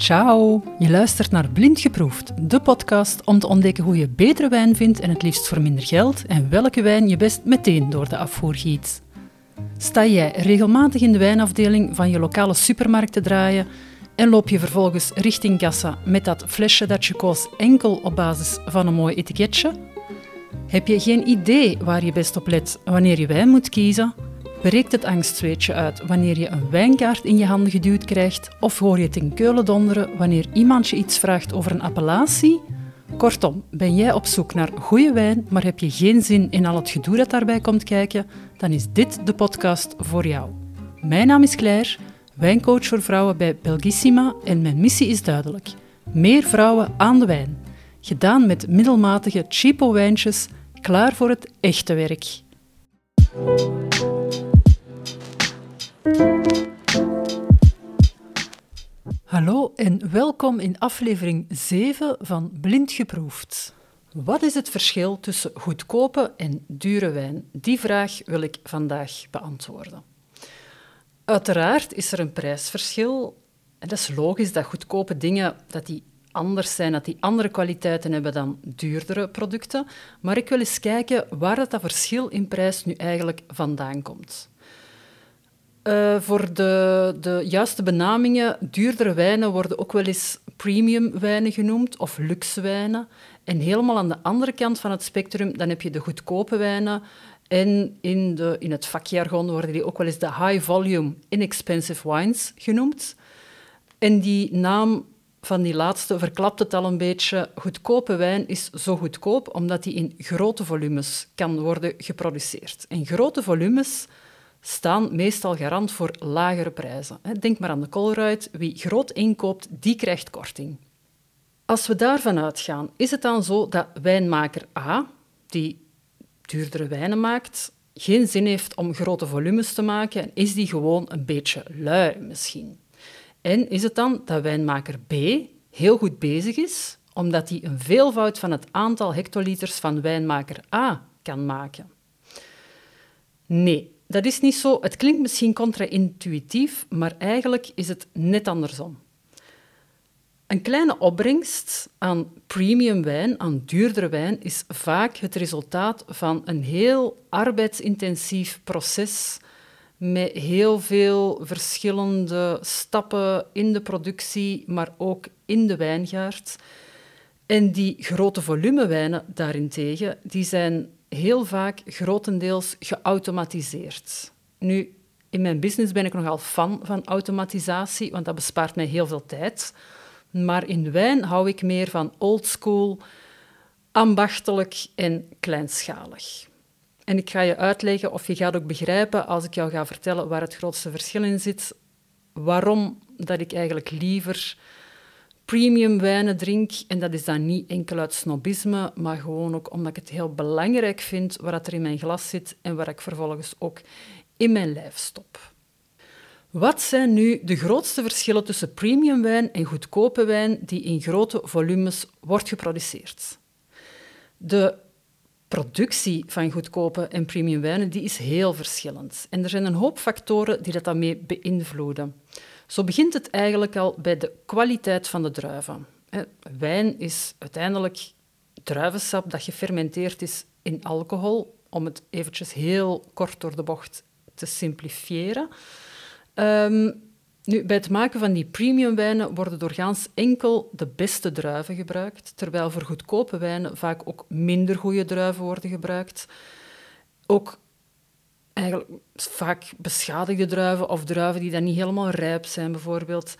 Ciao! Je luistert naar Blind Geproefd, de podcast om te ontdekken hoe je betere wijn vindt en het liefst voor minder geld en welke wijn je best meteen door de afvoer giet. Sta jij regelmatig in de wijnafdeling van je lokale supermarkt te draaien en loop je vervolgens richting kassa met dat flesje dat je koos enkel op basis van een mooi etiketje? Heb je geen idee waar je best op let wanneer je wijn moet kiezen? Breekt het angstzweetje uit wanneer je een wijnkaart in je handen geduwd krijgt? Of hoor je het in keulen donderen wanneer iemand je iets vraagt over een appellatie? Kortom, ben jij op zoek naar goede wijn, maar heb je geen zin in al het gedoe dat daarbij komt kijken? Dan is dit de podcast voor jou. Mijn naam is Claire, wijncoach voor vrouwen bij Belgissima en mijn missie is duidelijk. Meer vrouwen aan de wijn. Gedaan met middelmatige cheapo wijntjes, klaar voor het echte werk. Hallo en welkom in aflevering 7 van Blind Geproefd. Wat is het verschil tussen goedkope en dure wijn? Die vraag wil ik vandaag beantwoorden. Uiteraard is er een prijsverschil. En dat is logisch dat goedkope dingen dat die anders zijn, dat die andere kwaliteiten hebben dan duurdere producten. Maar ik wil eens kijken waar dat, dat verschil in prijs nu eigenlijk vandaan komt. Uh, voor de, de juiste benamingen, duurdere wijnen worden ook wel eens premium wijnen genoemd of luxe wijnen. En helemaal aan de andere kant van het spectrum, dan heb je de goedkope wijnen. En in, de, in het vakjargon worden die ook wel eens de high volume inexpensive wines genoemd. En die naam van die laatste verklapt het al een beetje. Goedkope wijn is zo goedkoop omdat die in grote volumes kan worden geproduceerd. En grote volumes staan meestal garant voor lagere prijzen. Denk maar aan de Colruyt. Wie groot inkoopt, die krijgt korting. Als we daarvan uitgaan, is het dan zo dat wijnmaker A, die duurdere wijnen maakt, geen zin heeft om grote volumes te maken en is die gewoon een beetje lui misschien? En is het dan dat wijnmaker B heel goed bezig is, omdat hij een veelvoud van het aantal hectoliters van wijnmaker A kan maken? Nee, dat is niet zo. Het klinkt misschien contra-intuïtief, maar eigenlijk is het net andersom. Een kleine opbrengst aan premium wijn, aan duurdere wijn, is vaak het resultaat van een heel arbeidsintensief proces met heel veel verschillende stappen in de productie, maar ook in de wijngaard. En die grote volumewijnen daarentegen, die zijn heel vaak grotendeels geautomatiseerd. Nu, in mijn business ben ik nogal fan van automatisatie, want dat bespaart mij heel veel tijd. Maar in wijn hou ik meer van oldschool, ambachtelijk en kleinschalig. En ik ga je uitleggen, of je gaat ook begrijpen als ik jou ga vertellen waar het grootste verschil in zit, waarom dat ik eigenlijk liever premium wijnen drink. En dat is dan niet enkel uit snobisme, maar gewoon ook omdat ik het heel belangrijk vind wat er in mijn glas zit en wat ik vervolgens ook in mijn lijf stop. Wat zijn nu de grootste verschillen tussen premium wijn en goedkope wijn die in grote volumes wordt geproduceerd? De productie van goedkope en premium wijnen die is heel verschillend. En er zijn een hoop factoren die dat daarmee beïnvloeden. Zo begint het eigenlijk al bij de kwaliteit van de druiven. Wijn is uiteindelijk druivensap dat gefermenteerd is in alcohol, om het eventjes heel kort door de bocht te simplifiëren. Um, nu, bij het maken van die premium wijnen worden doorgaans enkel de beste druiven gebruikt, terwijl voor goedkope wijnen vaak ook minder goede druiven worden gebruikt. Ook eigenlijk vaak beschadigde druiven of druiven die dan niet helemaal rijp zijn, bijvoorbeeld.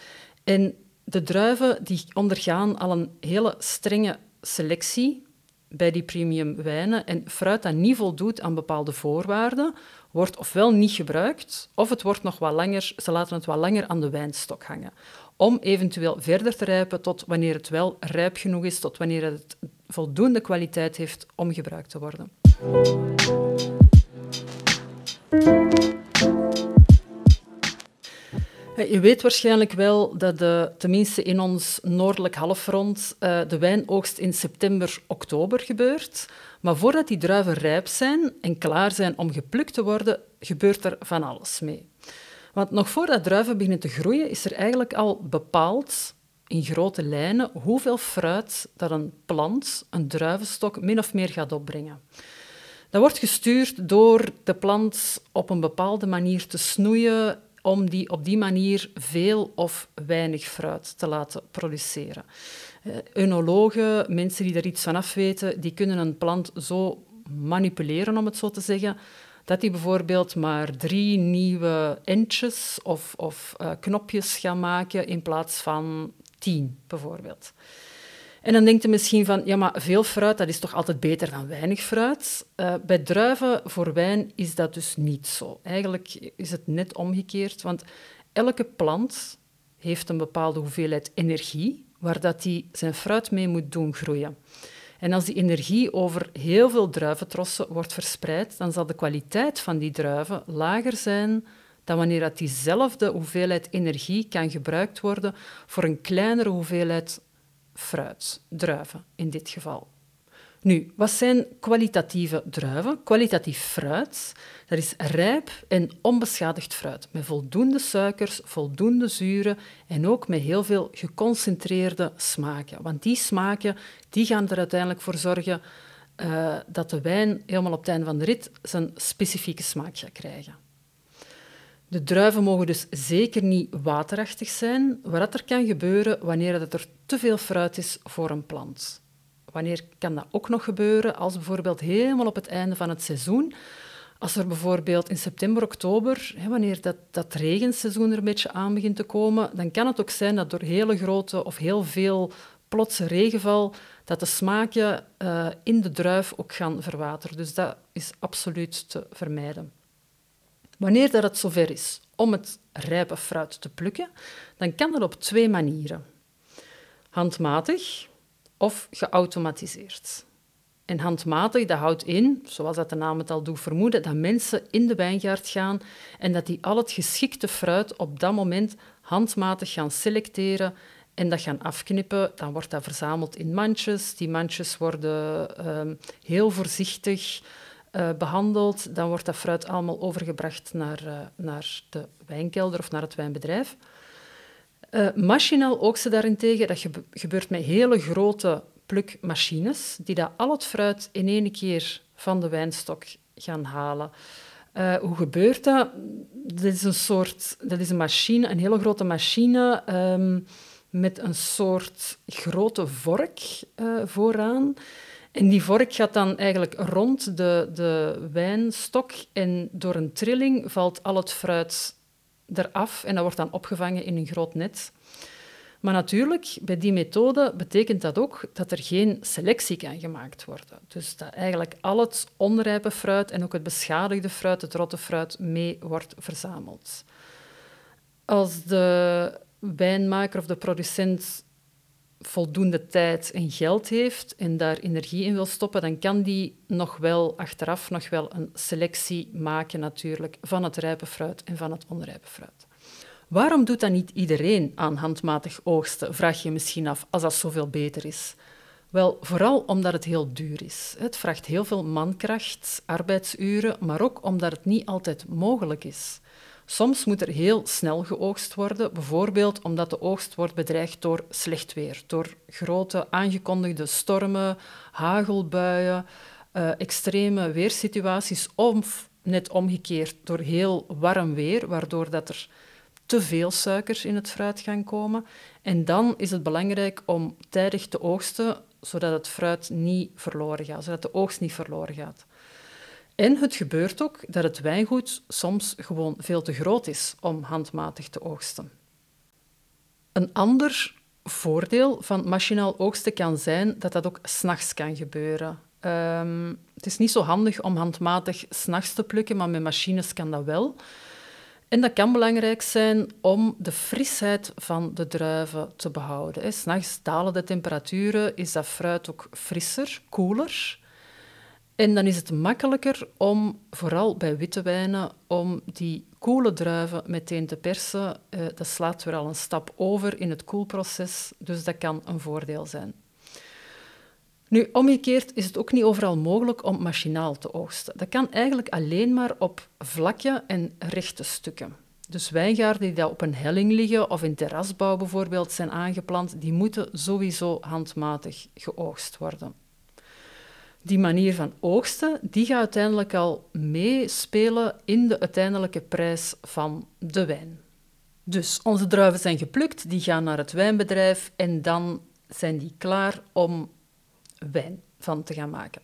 En de druiven die ondergaan al een hele strenge selectie bij die premium wijnen. En fruit dat niet voldoet aan bepaalde voorwaarden, wordt ofwel niet gebruikt, of het wordt nog wat langer, ze laten het wat langer aan de wijnstok hangen. Om eventueel verder te rijpen tot wanneer het wel rijp genoeg is, tot wanneer het voldoende kwaliteit heeft om gebruikt te worden. Je weet waarschijnlijk wel dat de, tenminste in ons noordelijk halfrond uh, de wijnoogst in september, oktober gebeurt. Maar voordat die druiven rijp zijn en klaar zijn om geplukt te worden, gebeurt er van alles mee. Want nog voordat druiven beginnen te groeien, is er eigenlijk al bepaald in grote lijnen hoeveel fruit dat een plant, een druivenstok, min of meer gaat opbrengen. Dat wordt gestuurd door de plant op een bepaalde manier te snoeien om die op die manier veel of weinig fruit te laten produceren. Uh, enologen, mensen die er iets van afweten, die kunnen een plant zo manipuleren, om het zo te zeggen, dat die bijvoorbeeld maar drie nieuwe entjes of, of uh, knopjes gaan maken in plaats van tien, bijvoorbeeld. En dan denkt je misschien van, ja, maar veel fruit, dat is toch altijd beter dan weinig fruit? Uh, bij druiven voor wijn is dat dus niet zo. Eigenlijk is het net omgekeerd, want elke plant heeft een bepaalde hoeveelheid energie waar dat die zijn fruit mee moet doen groeien. En als die energie over heel veel druiventrossen wordt verspreid, dan zal de kwaliteit van die druiven lager zijn dan wanneer dat diezelfde hoeveelheid energie kan gebruikt worden voor een kleinere hoeveelheid fruit, druiven in dit geval. Nu, wat zijn kwalitatieve druiven? Kwalitatief fruit, dat is rijp en onbeschadigd fruit, met voldoende suikers, voldoende zuren en ook met heel veel geconcentreerde smaken. Want die smaken die gaan er uiteindelijk voor zorgen uh, dat de wijn helemaal op het einde van de rit zijn specifieke smaak gaat krijgen. De druiven mogen dus zeker niet waterachtig zijn, wat er kan gebeuren wanneer er te veel fruit is voor een plant. Wanneer kan dat ook nog gebeuren? Als bijvoorbeeld helemaal op het einde van het seizoen, als er bijvoorbeeld in september, oktober, wanneer dat, dat regenseizoen er een beetje aan begint te komen, dan kan het ook zijn dat door hele grote of heel veel plotse regenval, dat de smaken uh, in de druif ook gaan verwateren. Dus dat is absoluut te vermijden. Wanneer dat het zover is om het rijpe fruit te plukken, dan kan dat op twee manieren. Handmatig of geautomatiseerd. En handmatig, dat houdt in, zoals dat de naam het al doet vermoeden, dat mensen in de wijngaard gaan en dat die al het geschikte fruit op dat moment handmatig gaan selecteren en dat gaan afknippen. Dan wordt dat verzameld in mandjes. Die mandjes worden uh, heel voorzichtig uh, behandeld. Dan wordt dat fruit allemaal overgebracht naar, uh, naar de wijnkelder of naar het wijnbedrijf. Uh, machinaal oogsten daarentegen, dat gebeurt met hele grote plukmachines, die dat al het fruit in één keer van de wijnstok gaan halen. Hoe gebeurt dat? Dat is een soort, dat is een machine, een hele grote machine um, met een soort grote vork vooraan. En die vork gaat dan eigenlijk rond de, de wijnstok en door een trilling valt al het fruit eraf en dat wordt dan opgevangen in een groot net. Maar natuurlijk, bij die methode betekent dat ook dat er geen selectie kan gemaakt worden. Dus dat eigenlijk al het onrijpe fruit en ook het beschadigde fruit, het rotte fruit, mee wordt verzameld. Als de wijnmaker of de producent voldoende tijd en geld heeft en daar energie in wil stoppen, dan kan die nog wel achteraf nog wel een selectie maken natuurlijk van het rijpe fruit en van het onrijpe fruit. Waarom doet dat niet iedereen aan handmatig oogsten, vraag je misschien af, als dat zoveel beter is? Wel, vooral omdat het heel duur is. Het vraagt heel veel mankracht, arbeidsuren, maar ook omdat het niet altijd mogelijk is. Soms moet er heel snel geoogst worden, bijvoorbeeld omdat de oogst wordt bedreigd door slecht weer, door grote aangekondigde stormen, hagelbuien, uh, extreme weersituaties of net omgekeerd door heel warm weer, waardoor dat er te veel suikers in het fruit gaan komen. En dan is het belangrijk om tijdig te oogsten, zodat het fruit niet verloren gaat, zodat de oogst niet verloren gaat. En het gebeurt ook dat het wijngoed soms gewoon veel te groot is om handmatig te oogsten. Een ander voordeel van machinaal oogsten kan zijn dat dat ook s'nachts kan gebeuren. Um, het is niet zo handig om handmatig s'nachts te plukken, maar met machines kan dat wel. En dat kan belangrijk zijn om de frisheid van de druiven te behouden. S'nachts dalen de temperaturen, is dat fruit ook frisser, koeler. En dan is het makkelijker om, vooral bij witte wijnen, om die koele druiven meteen te persen. Uh, dat slaat weer al een stap over in het koelproces, dus dat kan een voordeel zijn. Nu, omgekeerd is het ook niet overal mogelijk om machinaal te oogsten. Dat kan eigenlijk alleen maar op vlakke en rechte stukken. Dus wijngaarden die daar op een helling liggen of in terrasbouw bijvoorbeeld zijn aangeplant, die moeten sowieso handmatig geoogst worden. Die manier van oogsten die gaat uiteindelijk al meespelen in de uiteindelijke prijs van de wijn. Dus onze druiven zijn geplukt, die gaan naar het wijnbedrijf en dan zijn die klaar om wijn van te gaan maken.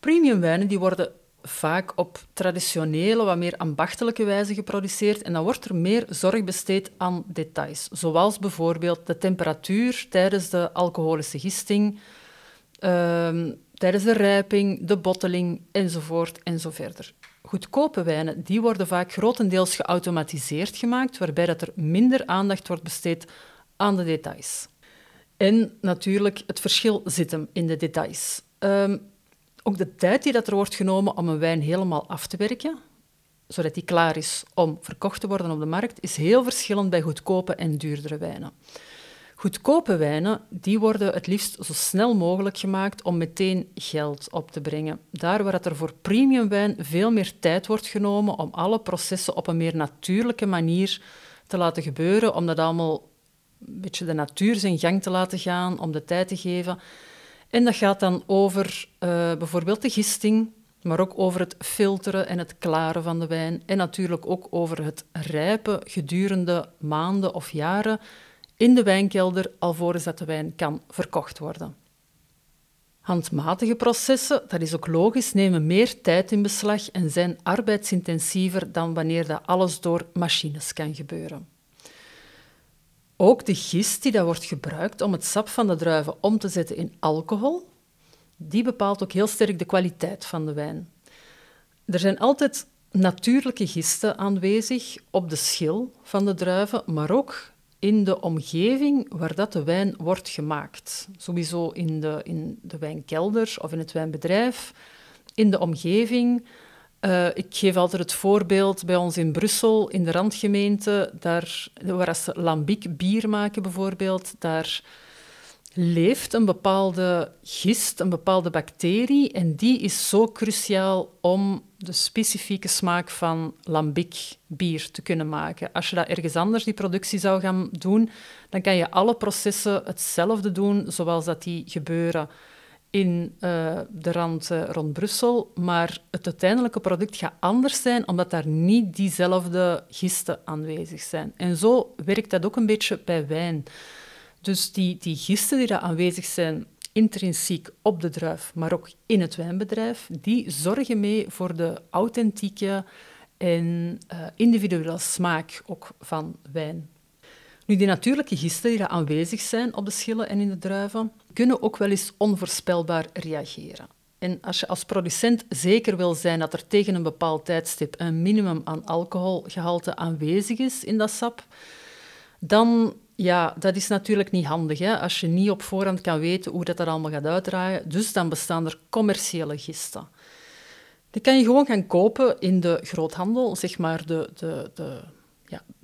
Premium wijnen die worden vaak op traditionele, wat meer ambachtelijke wijze geproduceerd en dan wordt er meer zorg besteed aan details, zoals bijvoorbeeld de temperatuur tijdens de alcoholische gisting, ehm, tijdens de rijping, de botteling enzovoort enzoverder. Goedkope wijnen die worden vaak grotendeels geautomatiseerd gemaakt, waarbij dat er minder aandacht wordt besteed aan de details. En natuurlijk, het verschil zit hem in de details. Um, ook de tijd die dat er wordt genomen om een wijn helemaal af te werken, zodat die klaar is om verkocht te worden op de markt, is heel verschillend bij goedkope en duurdere wijnen. Goedkope wijnen die worden het liefst zo snel mogelijk gemaakt om meteen geld op te brengen. Daar waar er voor premium wijn veel meer tijd wordt genomen om alle processen op een meer natuurlijke manier te laten gebeuren, om dat allemaal een beetje de natuur zijn gang te laten gaan, om de tijd te geven. En dat gaat dan over uh, bijvoorbeeld de gisting, maar ook over het filteren en het klaren van de wijn. En natuurlijk ook over het rijpen gedurende maanden of jaren in de wijnkelder alvorens dat de wijn kan verkocht worden. Handmatige processen, dat is ook logisch, nemen meer tijd in beslag en zijn arbeidsintensiever dan wanneer dat alles door machines kan gebeuren. Ook de gist die wordt gebruikt om het sap van de druiven om te zetten in alcohol, die bepaalt ook heel sterk de kwaliteit van de wijn. Er zijn altijd natuurlijke gisten aanwezig op de schil van de druiven, maar ook in de omgeving waar dat de wijn wordt gemaakt. Sowieso in de, in de wijnkelder of in het wijnbedrijf, in de omgeving. Uh, ik geef altijd het voorbeeld bij ons in Brussel, in de randgemeente, daar, waar ze lambiek bier maken bijvoorbeeld, daar leeft een bepaalde gist, een bepaalde bacterie, en die is zo cruciaal om de specifieke smaak van lambic bier te kunnen maken. Als je dat ergens anders, die productie zou gaan doen, dan kan je alle processen hetzelfde doen zoals dat die gebeuren in uh, de rand uh, rond Brussel, maar het uiteindelijke product gaat anders zijn, omdat daar niet diezelfde gisten aanwezig zijn. En zo werkt dat ook een beetje bij wijn. Dus die, die gisten die daar aanwezig zijn, intrinsiek op de druif, maar ook in het wijnbedrijf, die zorgen mee voor de authentieke en uh, individuele smaak ook van wijn. Nu, die natuurlijke gisten die aanwezig zijn op de schillen en in de druiven, kunnen ook wel eens onvoorspelbaar reageren. En als je als producent zeker wil zijn dat er tegen een bepaald tijdstip een minimum aan alcoholgehalte aanwezig is in dat sap, dan ja, dat is natuurlijk niet handig hè? als je niet op voorhand kan weten hoe dat er allemaal gaat uitdraaien. Dus dan bestaan er commerciële gisten. Die kan je gewoon gaan kopen in de groothandel, zeg maar de, de, de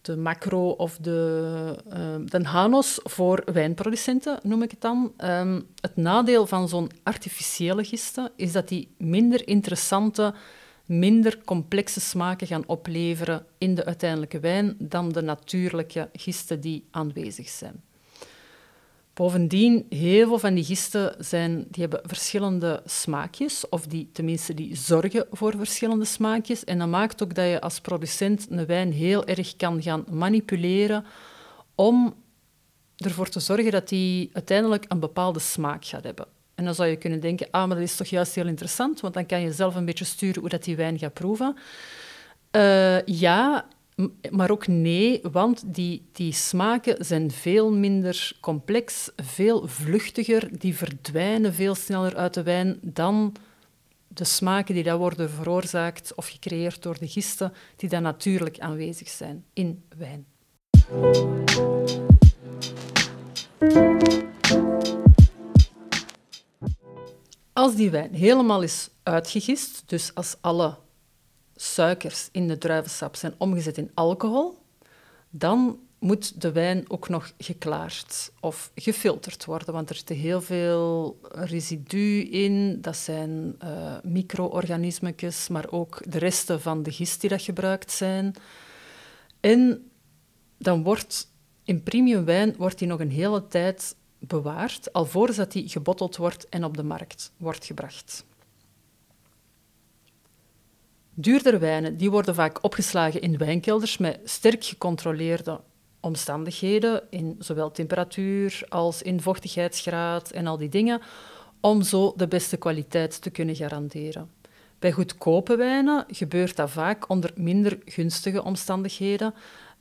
de macro of de, uh, de hanos voor wijnproducenten, noem ik het dan. Um, het nadeel van zo'n artificiële gisten is dat die minder interessante, minder complexe smaken gaan opleveren in de uiteindelijke wijn dan de natuurlijke gisten die aanwezig zijn. Bovendien, heel veel van die gisten zijn, die hebben verschillende smaakjes, of die, tenminste die zorgen voor verschillende smaakjes. En dat maakt ook dat je als producent een wijn heel erg kan gaan manipuleren om ervoor te zorgen dat die uiteindelijk een bepaalde smaak gaat hebben. En dan zou je kunnen denken, ah, maar dat is toch juist heel interessant, want dan kan je zelf een beetje sturen hoe dat die wijn gaat proeven. Uh, ja, maar ook nee, want die, die smaken zijn veel minder complex, veel vluchtiger, die verdwijnen veel sneller uit de wijn dan de smaken die daar worden veroorzaakt of gecreëerd door de gisten die dan natuurlijk aanwezig zijn in wijn. Als die wijn helemaal is uitgegist, dus als alle suikers in de druivensap zijn omgezet in alcohol, dan moet de wijn ook nog geklaard of gefilterd worden, want er zit heel veel residu in. Dat zijn uh, micro-organismetjes, maar ook de resten van de gist die dat gebruikt zijn. En dan wordt in premium wijn wordt die nog een hele tijd bewaard, alvorens dat die gebotteld wordt en op de markt wordt gebracht. Duurdere wijnen die worden vaak opgeslagen in wijnkelders met sterk gecontroleerde omstandigheden, in zowel temperatuur als in vochtigheidsgraad en al die dingen, om zo de beste kwaliteit te kunnen garanderen. Bij goedkope wijnen gebeurt dat vaak onder minder gunstige omstandigheden.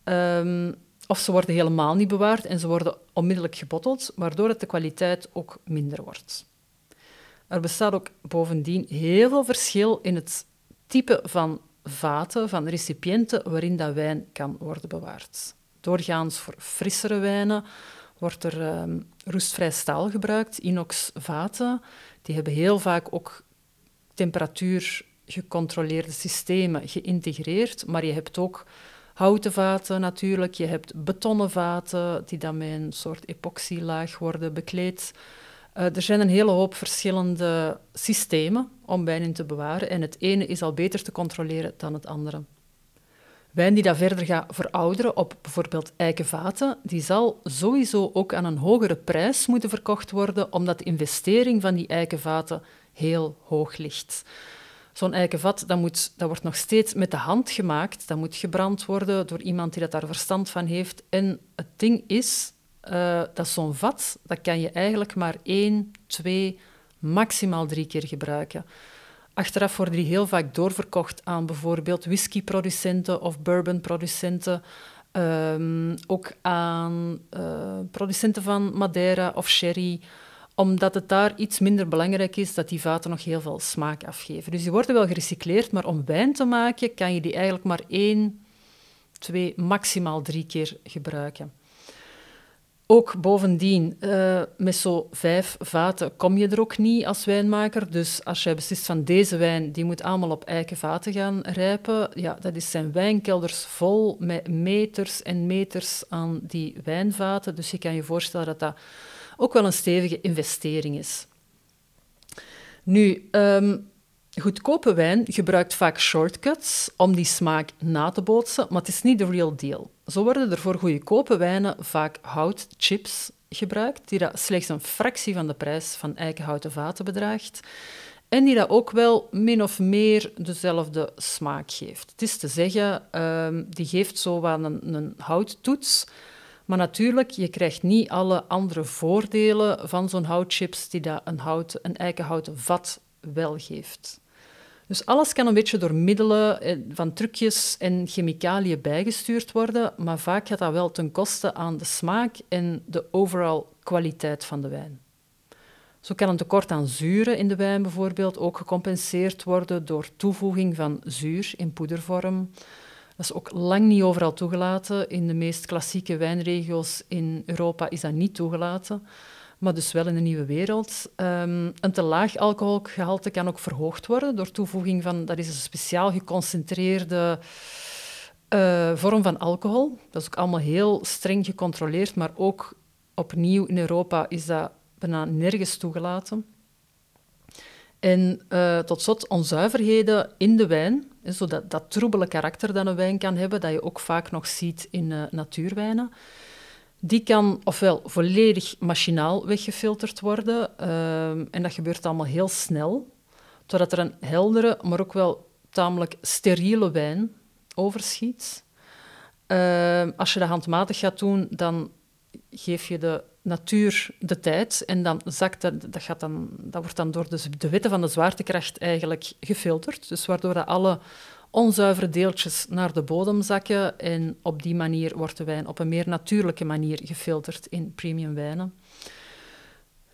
Um, of ze worden helemaal niet bewaard en ze worden onmiddellijk gebotteld, waardoor het de kwaliteit ook minder wordt. Er bestaat ook bovendien heel veel verschil in het type van vaten, van recipiënten waarin dat wijn kan worden bewaard. Doorgaans voor frissere wijnen wordt er um, roestvrij staal gebruikt, inox vaten. Die hebben heel vaak ook temperatuur gecontroleerde systemen geïntegreerd, maar je hebt ook houten vaten natuurlijk, je hebt betonnen vaten die dan met een soort epoxylaag worden bekleed. Uh, er zijn een hele hoop verschillende systemen om wijn in te bewaren en het ene is al beter te controleren dan het andere. Wijn die dat verder gaat verouderen op bijvoorbeeld eikenvaten, die zal sowieso ook aan een hogere prijs moeten verkocht worden, omdat de investering van die eikenvaten heel hoog ligt. Zo'n eikenvat dat moet, dat wordt nog steeds met de hand gemaakt. Dat moet gebrand worden door iemand die dat daar verstand van heeft. En het ding is, uh, dat zo'n vat, dat kan je eigenlijk maar één, twee, maximaal drie keer gebruiken. Achteraf worden die heel vaak doorverkocht aan bijvoorbeeld whiskyproducenten of bourbonproducenten. Um, ook aan uh, producenten van Madeira of sherry omdat het daar iets minder belangrijk is dat die vaten nog heel veel smaak afgeven. Dus die worden wel gerecycleerd, maar om wijn te maken kan je die eigenlijk maar één, twee, maximaal drie keer gebruiken. Ook bovendien, uh, met zo vijf vaten kom je er ook niet als wijnmaker. Dus als jij beslist van deze wijn, die moet allemaal op eiken vaten gaan rijpen, ja, dat is zijn wijnkelders vol met meters en meters aan die wijnvaten. Dus je kan je voorstellen dat dat ook wel een stevige investering is. Nu, um, goedkope wijn gebruikt vaak shortcuts om die smaak na te bootsen, maar het is niet de real deal. Zo worden er voor goedkope wijnen vaak houtchips gebruikt, die dat slechts een fractie van de prijs van eikenhouten vaten bedraagt en die dat ook wel min of meer dezelfde smaak geeft. Het is te zeggen, um, die geeft zo wat een, een houttoets, maar natuurlijk, je krijgt niet alle andere voordelen van zo'n houtchips die dat een, hout, een eikenhouten vat wel geeft. Dus alles kan een beetje door middelen eh, van trucjes en chemicaliën bijgestuurd worden, maar vaak gaat dat wel ten koste aan de smaak en de overall kwaliteit van de wijn. Zo kan een tekort aan zuren in de wijn bijvoorbeeld ook gecompenseerd worden door toevoeging van zuur in poedervorm, dat is ook lang niet overal toegelaten. In de meest klassieke wijnregio's in Europa is dat niet toegelaten, maar dus wel in de nieuwe wereld. Um, een te laag alcoholgehalte kan ook verhoogd worden door toevoeging van, dat is een speciaal geconcentreerde uh, vorm van alcohol. Dat is ook allemaal heel streng gecontroleerd, maar ook opnieuw in Europa is dat bijna nergens toegelaten. En uh, tot slot onzuiverheden in de wijn, zo dat, troebele karakter dat een wijn kan hebben, dat je ook vaak nog ziet in uh, natuurwijnen. Die kan ofwel volledig machinaal weggefilterd worden, uh, en dat gebeurt allemaal heel snel, totdat er een heldere, maar ook wel tamelijk steriele wijn overschiet. als je dat handmatig gaat doen, dan geef je de natuur de tijd en dan zakt dat, dat, gaat dan, dat wordt dan door de, de wetten van de zwaartekracht eigenlijk gefilterd. Dus waardoor alle onzuivere deeltjes naar de bodem zakken en op die manier wordt de wijn op een meer natuurlijke manier gefilterd in premium wijnen.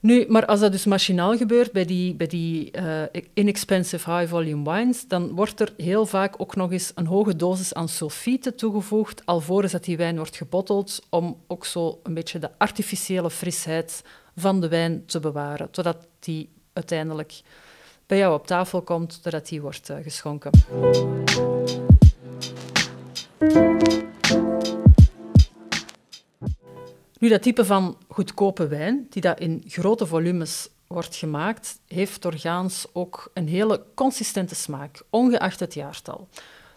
Nu, maar als dat dus machinaal gebeurt bij die, bij die uh, inexpensive high-volume wines, dan wordt er heel vaak ook nog eens een hoge dosis aan sulfieten toegevoegd, alvorens dat die wijn wordt gebotteld, om ook zo een beetje de artificiële frisheid van de wijn te bewaren, totdat die uiteindelijk bij jou op tafel komt, totdat die wordt uh, geschonken. Nu, dat type van goedkope wijn, die dat in grote volumes wordt gemaakt, heeft doorgaans ook een hele consistente smaak, ongeacht het jaartal.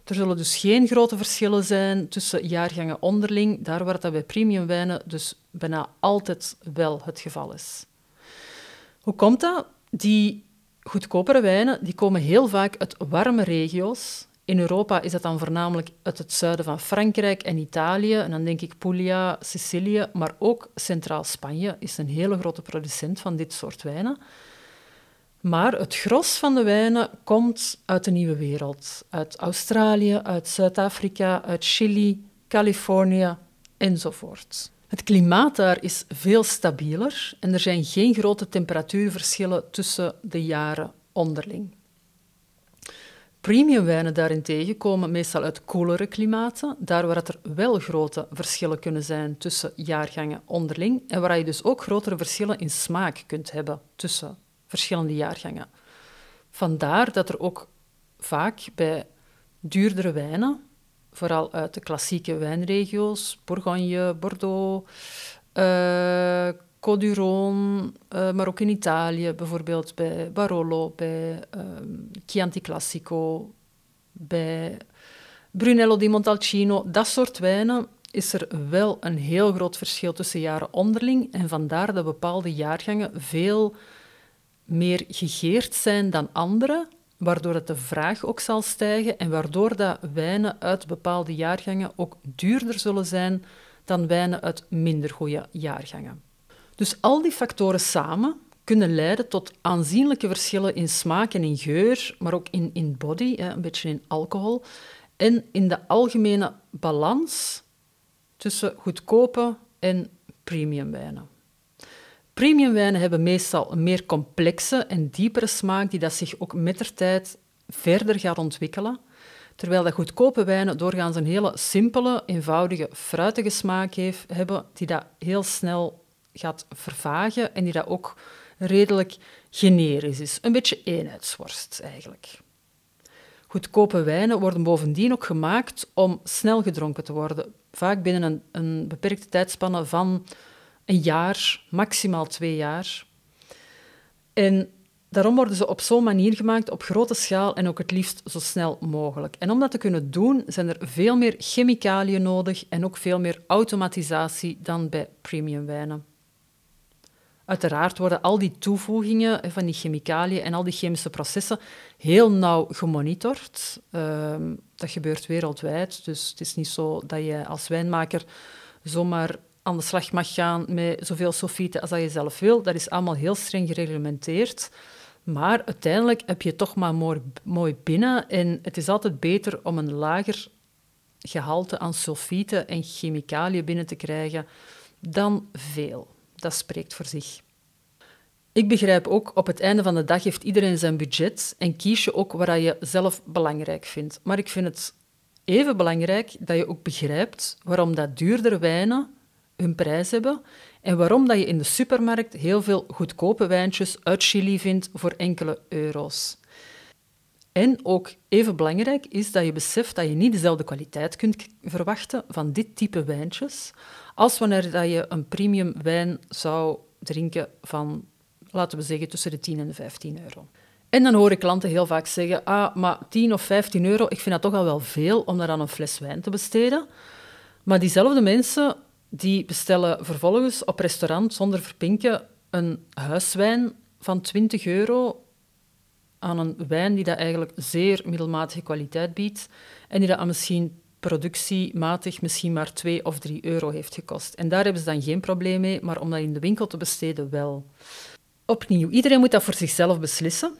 Er zullen dus geen grote verschillen zijn tussen jaargangen onderling, daar waar dat bij premiumwijnen dus bijna altijd wel het geval is. Hoe komt dat? Die goedkopere wijnen die komen heel vaak uit warme regio's. In Europa is dat dan voornamelijk uit het zuiden van Frankrijk en Italië. En dan denk ik Puglia, Sicilië, maar ook Centraal Spanje is een hele grote producent van dit soort wijnen. Maar het gros van de wijnen komt uit de nieuwe wereld. Uit Australië, uit Zuid-Afrika, uit Chili, Californië enzovoort. Het klimaat daar is veel stabieler en er zijn geen grote temperatuurverschillen tussen de jaren onderling. Premiumwijnen daarentegen komen meestal uit koelere klimaten, daar waar er wel grote verschillen kunnen zijn tussen jaargangen onderling en waar je dus ook grotere verschillen in smaak kunt hebben tussen verschillende jaargangen. Vandaar dat er ook vaak bij duurdere wijnen, vooral uit de klassieke wijnregio's, Bourgogne, Bordeaux, uh, Côte d'Uron, uh, maar ook in Italië, bijvoorbeeld bij Barolo, bij um, Chianti Classico, bij Brunello di Montalcino, dat soort wijnen is er wel een heel groot verschil tussen jaren onderling en vandaar dat bepaalde jaargangen veel meer gegeerd zijn dan andere, waardoor het de vraag ook zal stijgen en waardoor dat wijnen uit bepaalde jaargangen ook duurder zullen zijn dan wijnen uit minder goede jaargangen. Dus al die factoren samen kunnen leiden tot aanzienlijke verschillen in smaak en in geur, maar ook in, in body, een beetje in alcohol, en in de algemene balans tussen goedkope en premium wijnen. Premiumwijnen hebben meestal een meer complexe en diepere smaak die dat zich ook met de tijd verder gaat ontwikkelen, terwijl dat goedkope wijnen doorgaans een hele simpele, eenvoudige, fruitige smaak heeft, hebben die dat heel snel gaat vervagen en die dat ook redelijk generisch is. Een beetje eenheidsworst eigenlijk. Goedkope wijnen worden bovendien ook gemaakt om snel gedronken te worden, vaak binnen een, een beperkte tijdspanne van een jaar, maximaal twee jaar. En daarom worden ze op zo'n manier gemaakt, op grote schaal en ook het liefst zo snel mogelijk. En om dat te kunnen doen, zijn er veel meer chemicaliën nodig en ook veel meer automatisatie dan bij premium wijnen. Uiteraard worden al die toevoegingen van die chemicaliën en al die chemische processen heel nauw gemonitord. Ehm, dat gebeurt wereldwijd, dus het is niet zo dat je als wijnmaker zomaar aan de slag mag gaan met zoveel sofieten als dat je zelf wil. Dat is allemaal heel streng gereglementeerd. Maar uiteindelijk heb je toch maar mooi, binnen. En het is altijd beter om een lager gehalte aan sulfieten en chemicaliën binnen te krijgen dan veel. Dat spreekt voor zich. Ik begrijp ook, op het einde van de dag heeft iedereen zijn budget en kies je ook wat je zelf belangrijk vindt. Maar ik vind het even belangrijk dat je ook begrijpt waarom dat duurdere wijnen hun prijs hebben en waarom dat je in de supermarkt heel veel goedkope wijntjes uit Chili vindt voor enkele euro's. En ook even belangrijk is dat je beseft dat je niet dezelfde kwaliteit kunt verwachten van dit type wijntjes als wanneer dat je een premium wijn zou drinken van, laten we zeggen, tussen de 10 en de 15 euro. En dan hoor ik klanten heel vaak zeggen, ah, maar 10 of 15 euro, ik vind dat toch al wel veel om daar aan een fles wijn te besteden. Maar diezelfde mensen die bestellen vervolgens op restaurant zonder verpinken een huiswijn van 20 euro aan een wijn die dat eigenlijk zeer middelmatige kwaliteit biedt en die dat misschien productiematig misschien maar 2 of 3 euro heeft gekost. En daar hebben ze dan geen probleem mee, maar om dat in de winkel te besteden wel. Opnieuw, iedereen moet dat voor zichzelf beslissen.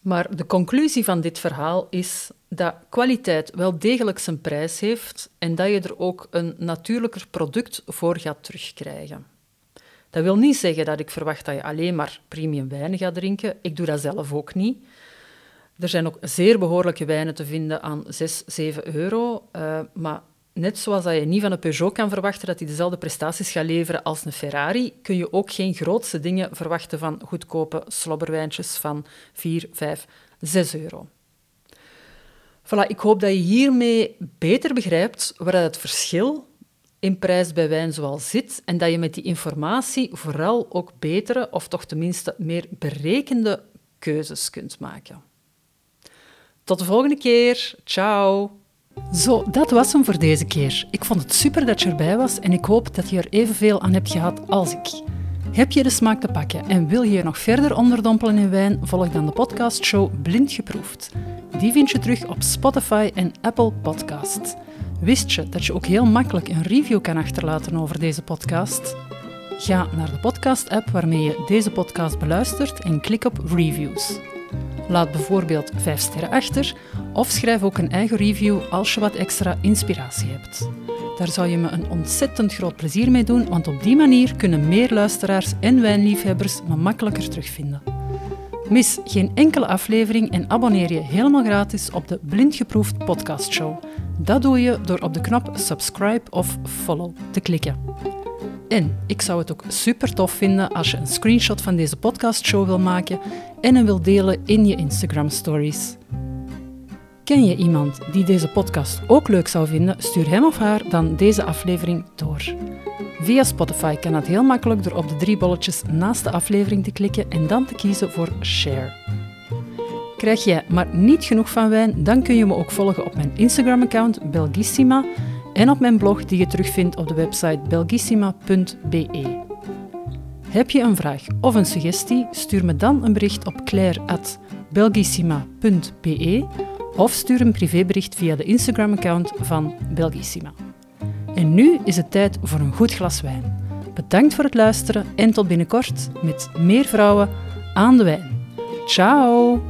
Maar de conclusie van dit verhaal is dat kwaliteit wel degelijk zijn prijs heeft en dat je er ook een natuurlijker product voor gaat terugkrijgen. Dat wil niet zeggen dat ik verwacht dat je alleen maar premium wijnen gaat drinken. Ik doe dat zelf ook niet. Er zijn ook zeer behoorlijke wijnen te vinden aan 6, 7 euro. Uh, maar net zoals dat je niet van een Peugeot kan verwachten dat hij dezelfde prestaties gaat leveren als een Ferrari, kun je ook geen grootste dingen verwachten van goedkope slobberwijntjes van 4, 5, 6 euro. Voilà, ik hoop dat je hiermee beter begrijpt waar het verschil in prijs bij wijn zoal zit en dat je met die informatie vooral ook betere, of toch tenminste meer berekende keuzes kunt maken. Tot de volgende keer. Ciao. Zo, dat was hem voor deze keer. Ik vond het super dat je erbij was en ik hoop dat je er evenveel aan hebt gehad als ik. Heb je de smaak te pakken en wil je je nog verder onderdompelen in wijn? Volg dan de podcastshow Blind Geproefd. Die vind je terug op Spotify en Apple Podcasts. Wist je dat je ook heel makkelijk een review kan achterlaten over deze podcast? Ga naar de podcast-app waarmee je deze podcast beluistert en klik op Reviews. Laat bijvoorbeeld 5 sterren achter of schrijf ook een eigen review als je wat extra inspiratie hebt. Daar zou je me een ontzettend groot plezier mee doen, want op die manier kunnen meer luisteraars en wijnliefhebbers me makkelijker terugvinden. Mis geen enkele aflevering en abonneer je helemaal gratis op de Blindgeproefd podcastshow. Dat doe je door op de knop subscribe of follow te klikken. En ik zou het ook super tof vinden als je een screenshot van deze podcastshow wil maken en hem wil delen in je Instagram stories. Ken je iemand die deze podcast ook leuk zou vinden? Stuur hem of haar dan deze aflevering door. Via Spotify kan dat heel makkelijk door op de drie bolletjes naast de aflevering te klikken en dan te kiezen voor Share. Krijg jij maar niet genoeg van wijn, dan kun je me ook volgen op mijn Instagram-account Belgissima en op mijn blog die je terugvindt op de website belgissima.be. Heb je een vraag of een suggestie? Stuur me dan een bericht op claire.belgissima.be of stuur een privébericht via de Instagram-account van Belgissima. En nu is het tijd voor een goed glas wijn. Bedankt voor het luisteren en tot binnenkort met meer vrouwen aan de wijn. Ciao!